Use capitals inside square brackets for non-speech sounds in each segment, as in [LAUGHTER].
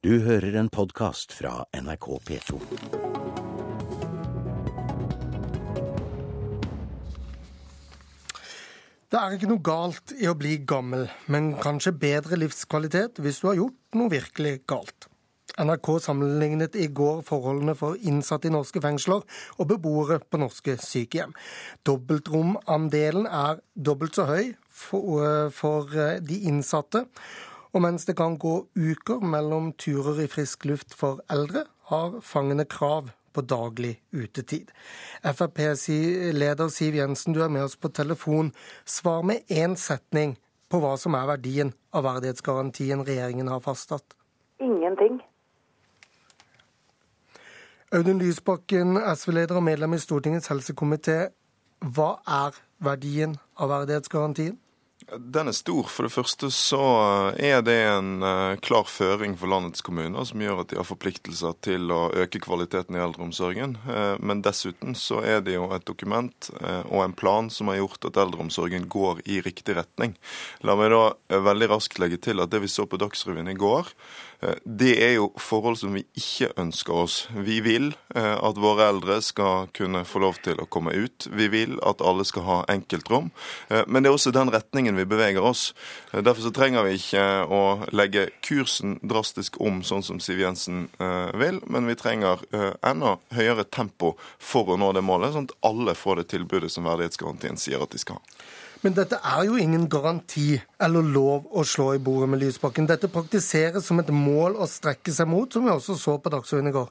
Du hører en podkast fra NRK P2. Det er ikke noe galt i å bli gammel, men kanskje bedre livskvalitet hvis du har gjort noe virkelig galt. NRK sammenlignet i går forholdene for innsatte i norske fengsler og beboere på norske sykehjem. Dobbeltromandelen er dobbelt så høy for, eh, for eh, de innsatte. Og mens det kan gå uker mellom turer i frisk luft for eldre, har fangene krav på daglig utetid. Frp-leder Siv Jensen, du er med oss på telefon. Svar med én setning på hva som er verdien av verdighetsgarantien regjeringen har fastsatt. Ingenting. Audun Lysbakken, SV-leder og medlem i Stortingets helsekomité. Hva er verdien av verdighetsgarantien? Den er stor. For det første så er det en uh, klar føring for landets kommuner som gjør at de har forpliktelser til å øke kvaliteten i eldreomsorgen. Uh, men dessuten så er det jo et dokument uh, og en plan som har gjort at eldreomsorgen går i riktig retning. La meg da veldig raskt legge til at det vi så på Dagsrevyen i går, det er jo forhold som vi ikke ønsker oss. Vi vil at våre eldre skal kunne få lov til å komme ut. Vi vil at alle skal ha enkeltrom. Men det er også den retningen vi beveger oss. Derfor så trenger vi ikke å legge kursen drastisk om, sånn som Siv Jensen eh, vil, men vi trenger eh, enda høyere tempo for å nå det målet, sånn at alle får det tilbudet som verdighetsgarantien sier at de skal ha. Men dette er jo ingen garanti eller lov å slå i bordet med Lysbakken. Dette praktiseres som et mål å strekke seg mot, som vi også så på Dagsrevyen i går.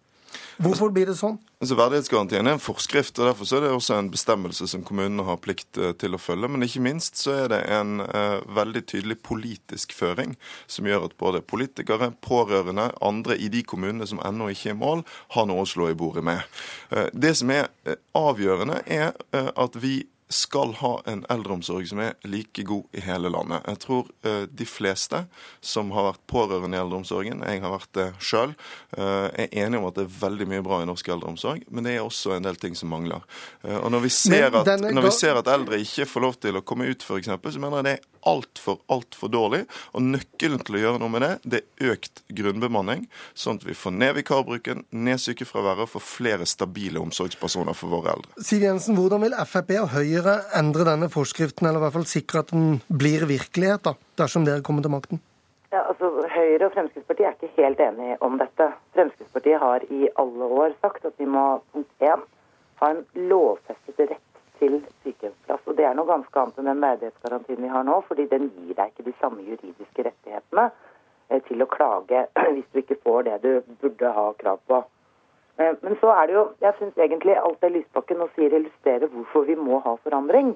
Hvorfor blir det sånn? Altså, verdighetsgarantien er en forskrift, og derfor er det også en bestemmelse som kommunene har plikt eh, til å følge. Men ikke minst så er det en eh, veldig tydelig politisk føring som gjør at både politikere, pårørende, andre i de kommunene som ennå ikke er i mål, har noe å slå i bordet med. Eh, det som er avgjørende, er uh, at vi skal ha en eldreomsorg som er like god i hele landet. Jeg tror uh, de fleste som har vært pårørende i eldreomsorgen, jeg har vært det sjøl, uh, er enige om at det er veldig mye bra i norsk eldreomsorg, men det er også en del ting som mangler. Uh, og når vi, ser at, når vi ser at eldre ikke får lov til å komme ut, f.eks., så mener jeg det er altfor, altfor dårlig. Og nøkkelen til å gjøre noe med det, det er økt grunnbemanning, sånn at vi får ned vikarbruken, ned sykefraværet og får flere stabile omsorgspersoner for våre eldre. Siv Jensen, hvordan vil Frp og Høyre endre denne forskriften, eller i hvert fall sikre at den blir virkelighet, da, dersom dere kommer til makten? Ja, altså Høyre og Fremskrittspartiet er ikke helt enige om dette. Fremskrittspartiet har i alle år sagt at vi må punkt én, ha en lovfestet rett til sykehjemsplass. Det er noe ganske annet enn den verdighetsgarantien vi har nå, fordi den gir deg ikke de samme juridiske rettighetene eh, til å klage [CLEARS THROAT] hvis du ikke får det du burde ha krav på. Eh, men så er det jo Jeg syns egentlig alt det Lysbakken nå sier, illustrerer hvorfor vi må ha forandring.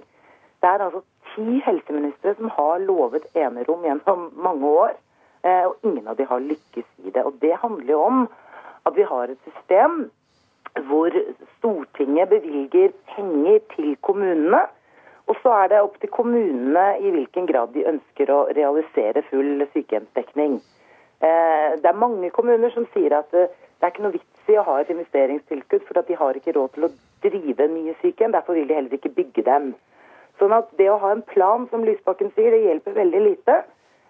Det er altså ti helseministre som har lovet enerom gjennom mange år, eh, og ingen av de har lykkes i det. Og Det handler jo om at vi har et system hvor Stortinget bevilger penger til kommunene. Og så er det opp til kommunene i hvilken grad de ønsker å realisere full sykehjemsdekning. Eh, det er mange kommuner som sier at det er ikke noe vits i å ha et investeringstilskudd, for de har ikke råd til å drive nye sykehjem. Derfor vil de heller ikke bygge dem. Sånn at det å ha en plan, som Lysbakken sier, det hjelper veldig lite.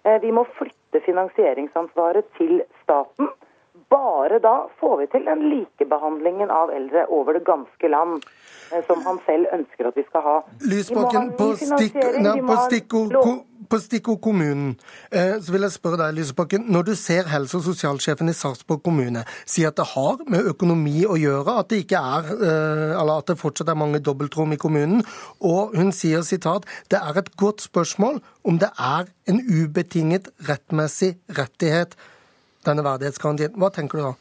Eh, vi må flytte finansieringsansvaret til staten. Bare da får vi til den likebehandlingen av eldre over det ganske land eh, som han selv ønsker at vi skal ha. Lysbakken, på, stikk, nei, på stikkord på stikkord kommunen, eh, så vil jeg spørre deg, Lysbakken. Når du ser helse- og sosialsjefen i Sarpsborg kommune si at det har med økonomi å gjøre, at det ikke er, eh, eller at det fortsatt er mange dobbeltrom i kommunen, og hun sier sitat det er et godt spørsmål om det er en ubetinget rettmessig rettighet, denne verdighetsgarantien. Hva tenker du da?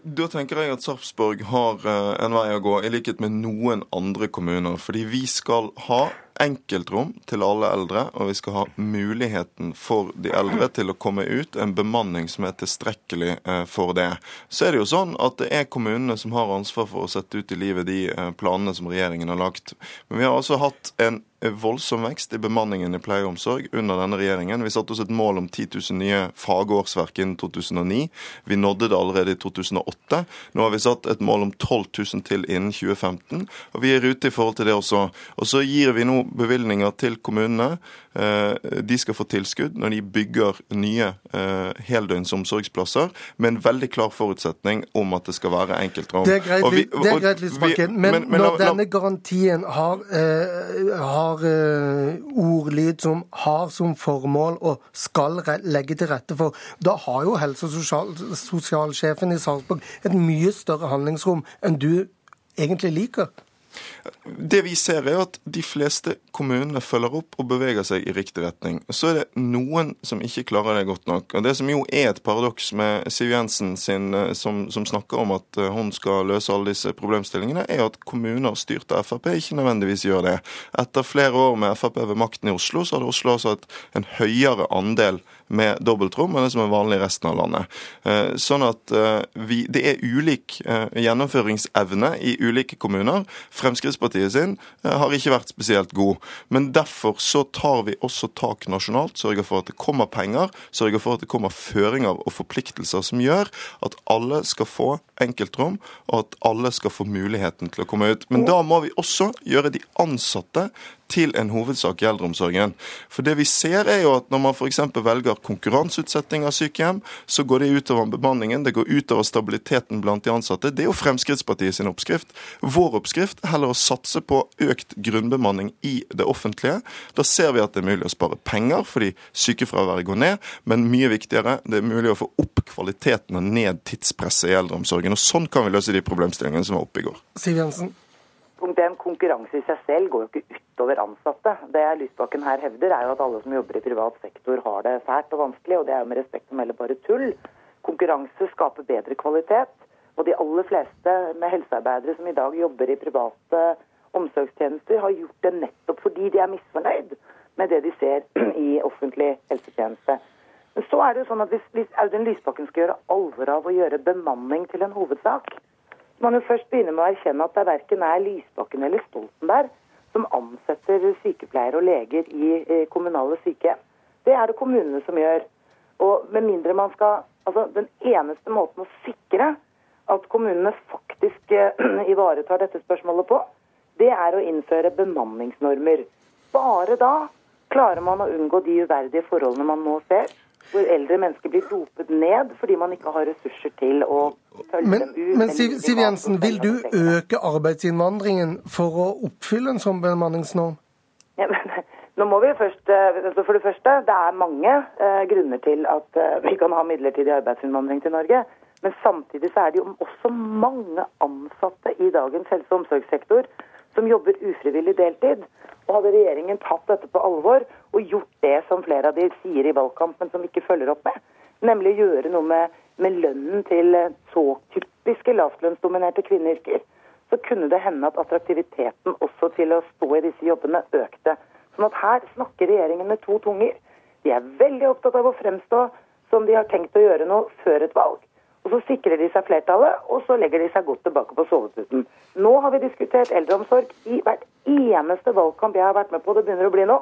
Da tenker jeg at Sarpsborg har en vei å gå, i likhet med noen andre kommuner. Fordi vi skal ha enkeltrom til alle eldre, og vi skal ha muligheten for de eldre til å komme ut, en bemanning som er tilstrekkelig eh, for det. Så er det jo sånn at det er kommunene som har ansvar for å sette ut i livet de eh, planene som regjeringen har lagt. Men vi har altså hatt en voldsom vekst i bemanningen i pleie og omsorg under denne regjeringen. Vi satte oss et mål om 10 000 nye fagårsverk innen 2009. Vi nådde det allerede i 2008. Nå har vi satt et mål om 12 000 til innen 2015, og vi er ute i forhold til det også. Og så gir vi nå bevilgninger til kommunene. De skal få tilskudd når de bygger nye heldøgns omsorgsplasser, med en veldig klar forutsetning om at det skal være enkeltrom. Det er greit, vi, det er greit Lysbakken, men, men, men, når denne garantien har, eh, har eh, ordlyd som har som formål og skal legge til rette for, da har jo helse- og sosial, sosialsjefen i Sarpsborg et mye større handlingsrom enn du egentlig liker. Det vi ser er at de fleste kommunene følger opp og beveger seg i riktig retning. Så er det noen som ikke klarer det godt nok. Og Det som jo er et paradoks med Siv Jensen sin, eh, som, som, snakker om at eh, hun skal løse alle disse problemstillingene, er at kommuner styrt av Frp ikke nødvendigvis gjør det. Etter flere år med Frp ved makten i Oslo, så hadde Oslo altså hatt en høyere andel med dobbeltrom enn det som er vanlig i resten av landet. Eh, sånn at vi, det er ulik gjennomføringsevne i ulike kommuner. Fremskrittspartiet sin har ikke vært spesielt god. Men derfor så tar vi også tak nasjonalt, sørger for at det kommer penger, sørger for at det kommer føringer og forpliktelser som gjør at alle skal få enkeltrom, og at alle skal få muligheten til å komme ut. Men da må vi også gjøre de ansatte til en hovedsak i eldreomsorgen. For det vi ser er jo at når man f.eks. velger konkurranseutsetting av sykehjem, så går det utover bemanningen, det går utover stabiliteten blant de ansatte. Det er jo Fremskrittspartiet sin oppskrift. Vår oppskrift heller å satse på økt grunnbemanning i det offentlige. Da ser vi at det er mulig å spare penger fordi sykefraværet går ned, men mye viktigere, det er mulig å få opp kvaliteten og ned tidspresset i eldreomsorgen. Og Sånn kan vi løse de problemstillingene som var oppe i går. Siv Jensen. Punkt 1. Konkurranse i seg selv går jo ikke utover ansatte. Det Lysbakken her hevder, er jo at alle som jobber i privat sektor har det fælt og vanskelig, og det er jo med respekt å melde bare tull. Konkurranse skaper bedre kvalitet. Og de aller fleste med helsearbeidere som i dag jobber i private omsorgstjenester, har gjort det nettopp fordi de er misfornøyd med det de ser [CLEARS THROAT] i offentlig helsetjeneste. Men så er det jo sånn at hvis, hvis Audun Lysbakken skal gjøre alvor av å gjøre bemanning til en hovedsak, man jo først begynner med å erkjenne at det verken er Lysbakken eller Stoltenberg som ansetter sykepleiere og leger i kommunale sykehjem. Det er det kommunene som gjør. Og med mindre man skal Altså, den eneste måten å sikre at kommunene faktisk eh, [CLEARS THROAT] ivaretar dette spørsmålet på, det er å innføre bemanningsnormer. Bare da klarer man å unngå de uverdige forholdene man nå ser hvor eldre mennesker blir dopet ned fordi man ikke har ressurser til å følge men, dem ut. Men Siv, Siv Jensen, vil du øke arbeidsinnvandringen for å oppfylle en sånn bemanningsnorm? Ja, men, [LAUGHS] nå må vi først, altså For det første, det er mange eh, grunner til at eh, vi kan ha midlertidig arbeidsinnvandring til Norge. Men samtidig så er det jo også mange ansatte i dagens helse- og omsorgssektor som jobber ufrivillig deltid. Og hadde regjeringen tatt dette på alvor og gjort det som flere av de sier i valgkampen, som ikke følger opp med, nemlig å gjøre noe med, med lønnen til eh, så typiske lavtlønnsdominerte kvinneyrker, så kunne det hende at attraktiviteten også til å stå i disse jobbene økte. Sånn at her snakker regjeringen med to tunger. De er veldig opptatt av å fremstå som de har tenkt å gjøre noe før et valg. Og Så sikrer de seg flertallet, og så legger de seg godt tilbake på soveputen. Nå har vi diskutert eldreomsorg i hvert eneste valgkamp jeg har vært med på. Det begynner å bli nå.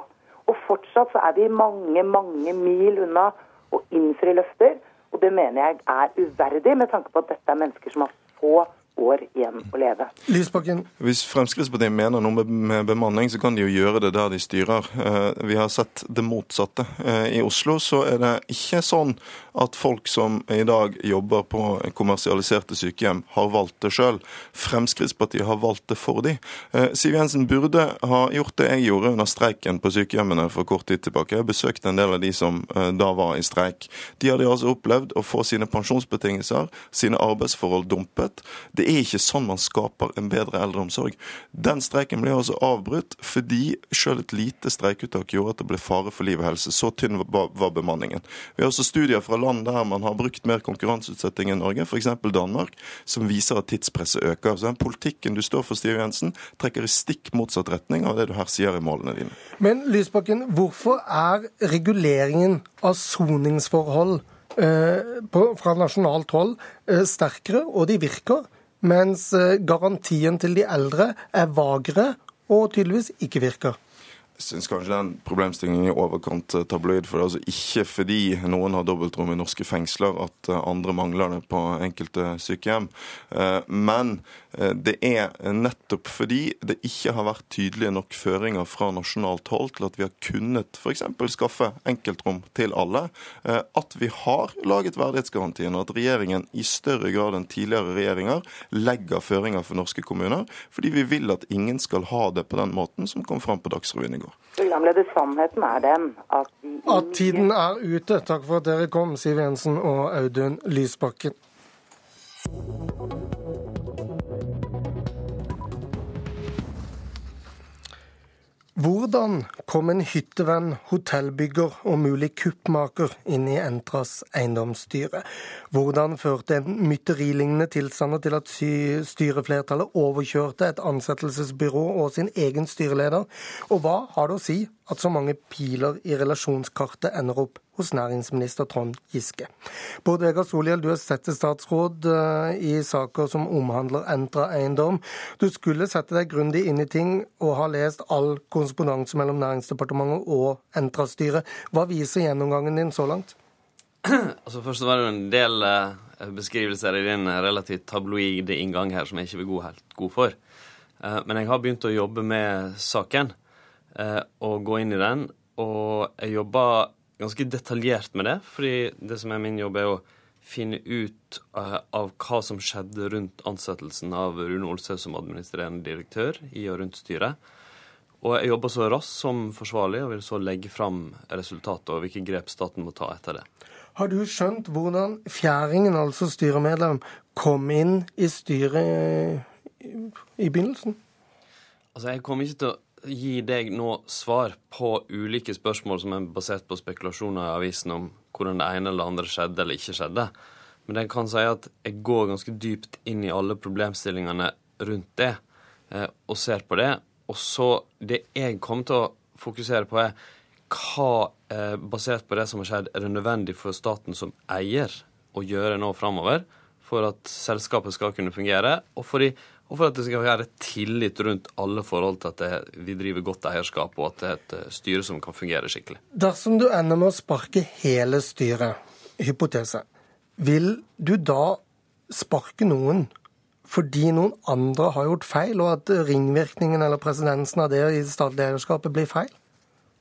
Og fortsatt så er vi mange, mange mil unna å innfri løfter. Og det mener jeg er uverdig, med tanke på at dette er mennesker som har få år igjen å leve. Lysbakken. Hvis Fremskrittspartiet mener noe med bemanning, så kan de jo gjøre det der de styrer. Eh, vi har sett det motsatte. Eh, I Oslo så er det ikke sånn at folk som i dag jobber på kommersialiserte sykehjem, har valgt det sjøl. Fremskrittspartiet har valgt det for de. Eh, Siv Jensen burde ha gjort det jeg gjorde under streiken på sykehjemmene for kort tid tilbake. Jeg besøkte en del av de som da var i streik. De hadde altså opplevd å få sine pensjonsbetingelser, sine arbeidsforhold dumpet. Det det er ikke sånn man skaper en bedre eldreomsorg. Den streiken ble altså avbrutt fordi selv et lite streikeuttak gjorde at det ble fare for liv og helse. Så tynn var bemanningen. Vi har også studier fra land der man har brukt mer konkurranseutsetting enn Norge, f.eks. Danmark, som viser at tidspresset øker. Så den politikken du står for, Stiv Jensen, trekker i stikk motsatt retning av det du her sier i målene dine. Men Lysbakken, hvorfor er reguleringen av soningsforhold eh, fra nasjonalt hold eh, sterkere, og de virker, mens eh, garantien til de eldre er vagere og tydeligvis ikke virker. Syns kanskje den problemstillingen er i overkant eh, tabloid. For det er altså ikke fordi noen har dobbeltrom i norske fengsler at eh, andre mangler det på enkelte sykehjem. Eh, men det er nettopp fordi det ikke har vært tydelige nok føringer fra nasjonalt hold til at vi har kunnet f.eks. skaffe enkeltrom til alle, at vi har laget verdighetsgarantien, og at regjeringen i større grad enn tidligere regjeringer legger føringer for norske kommuner, fordi vi vil at ingen skal ha det på den måten som kom fram på Dagsrevyen i går. Programleder, sannheten er den at vi At tiden er ute. Takk for at dere kom, Siv Jensen og Audun Lysbakken. Hvordan kom en hyttevenn, hotellbygger og mulig kuppmaker inn i Entras eiendomsstyre? Hvordan førte en mytterilignende tilstander til at styreflertallet overkjørte et ansettelsesbyrå og sin egen styreleder? Og hva har det å si at så mange piler i relasjonskartet ender opp hos næringsminister Trond Giske. Bård Vegar Solhjell, du er settestatsråd eh, i saker som omhandler Entra eiendom. Du skulle sette deg grundig inn i ting og ha lest all korrespondanse mellom Næringsdepartementet og Entra-styret. Hva viser gjennomgangen din så langt? Altså Først var det en del eh, beskrivelser i din relativt tabloide inngang her som jeg ikke vil gå helt god for. Eh, men jeg har begynt å jobbe med saken og gå inn i den. Og jeg jobber ganske detaljert med det, fordi det som er min jobb, er å finne ut uh, av hva som skjedde rundt ansettelsen av Rune Olsø som administrerende direktør i og rundt styret. Og jeg jobber så raskt som forsvarlig og vil så legge fram resultatet og hvilke grep staten må ta etter det. Har du skjønt hvordan fjæringen, altså styremedlem, kom inn i styret i begynnelsen? Altså, Jeg kommer ikke til å gi deg nå svar på ulike spørsmål som er basert på spekulasjoner i avisen om hvordan det ene eller andre skjedde eller ikke skjedde. Men jeg kan si at jeg går ganske dypt inn i alle problemstillingene rundt det eh, og ser på det. Og så det jeg kommer til å fokusere på, er hva, eh, basert på det som har skjedd, er det nødvendig for staten som eier å gjøre nå framover for at selskapet skal kunne fungere, og for de og for at det skal være tillit rundt alle forhold til at det, vi driver godt eierskap, og at det er et eh, styre som kan fungere skikkelig. Dersom du ender med å sparke hele styret, hypotese, vil du da sparke noen fordi noen andre har gjort feil, og at ringvirkningen eller presedensen av det i statlig eierskapet blir feil?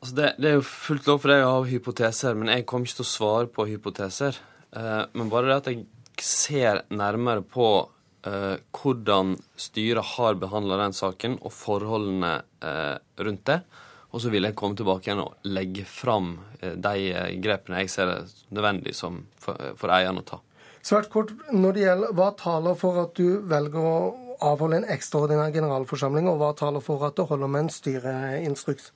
Altså det, det, er jo fullt lov for deg å ha hypoteser, men jeg kommer ikke til å svare på hypoteser. Eh, men bare det at jeg ser nærmere på eh, hvordan styret har behandla den saken, og forholdene eh, rundt det. Og så vil jeg komme tilbake igjen og legge fram eh, de eh, grepene jeg ser det nødvendig som for, for eieren å ta. Svært kort, når det gjelder, Hva taler for at du velger å avholde en ekstraordinær generalforsamling, og hva taler for at du holder med en styreinstruks?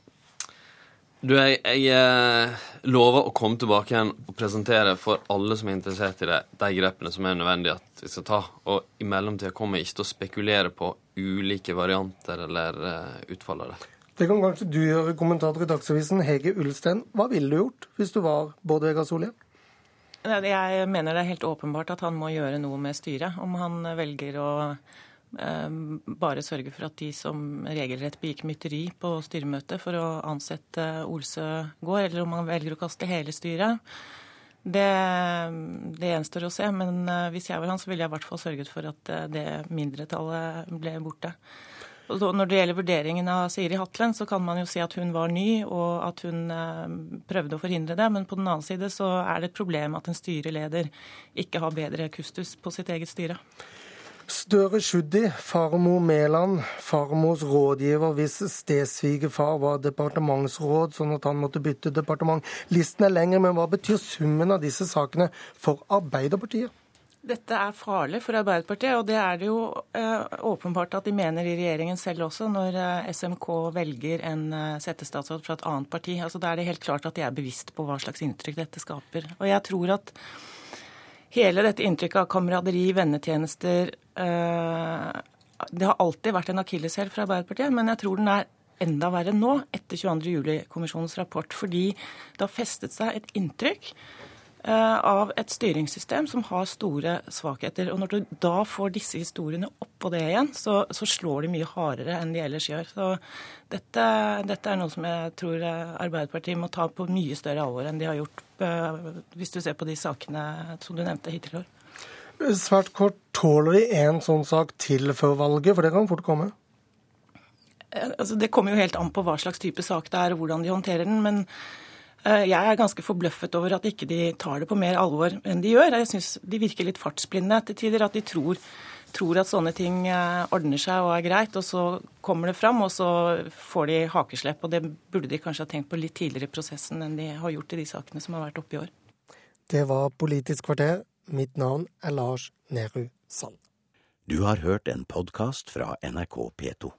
Du, jeg, jeg eh, lover å komme tilbake igjen og presentere for alle som er interessert i det, de grepene som er nødvendige at vi skal ta. Og i mellomtida kommer jeg ikke til å spekulere på ulike varianter eller uh, utfall av det. Det kan kanskje du gjøre, kommentator i Dagsavisen Hege Ulstein. Hva ville du gjort hvis du var Bård Vegar Solhjell? Jeg mener det er helt åpenbart at han må gjøre noe med styret. Om han velger å bare sørge for at de som regelrett begikk mytteri på styremøtet for å ansette Olsø går, eller om han velger å kaste hele styret. Det, det gjenstår å se, men eh, hvis jeg var han, så ville jeg i hvert fall sørget for at eh, det mindretallet ble borte. Når det gjelder vurderingen av Siri Hatlen, så kan man jo si at hun var ny, og at hun eh, prøvde å forhindre det. Men på den annen side så er det et problem at en styreleder ikke har bedre kustus på sitt eget styre. Støre Sjuddi, farmor Mæland, farmors rådgiver hvis stesvigerfar var departementsråd, sånn at han måtte bytte departement. Listen er lengre, men hva betyr summen av disse sakene for Arbeiderpartiet? Dette er farlig for Arbeiderpartiet, og det er det jo eh, åpenbart at de mener i regjeringen selv også, når eh, SMK velger en eh, settestatsråd fra et annet parti. Altså, Da er det helt klart at de er bevisst på hva slags inntrykk dette skaper. Og jeg tror at hele dette inntrykket av kameraderi, vennetjenester eh, Det har alltid vært en akilleshæl fra Arbeiderpartiet, men jeg tror den er enda verre nå, etter 22. juli-kommisjonens rapport, fordi det har festet seg et inntrykk av et styringssystem som har store svakheter. Og Når du da får disse historiene oppå det igjen, så, så, slår de mye hardere enn de ellers gjør. Så dette, dette, er noe som jeg tror Arbeiderpartiet må ta på mye større alvor enn de har gjort, eh, hvis du ser på de sakene som du nevnte hittil i år. Svært kort, tåler de en sånn sak til før valget, for det kan fort komme? Eh, altså, det kommer jo helt an på hva slags type sak det er og hvordan de håndterer den. men Eh, jeg er ganske forbløffet over at ikke de tar det på mer alvor enn de gjør. Jeg syns de virker litt fartsblinde til tider. At de tror, tror, at sånne ting eh, ordner seg og er greit, og så kommer det fram, og så får de hakeslepp. Og det burde de kanskje ha tenkt på litt tidligere i prosessen enn de har gjort i de sakene som har vært oppe i år. Det var Politisk kvarter. Mitt navn er Lars Nehru Sand. Du har hørt en podkast fra NRK P2.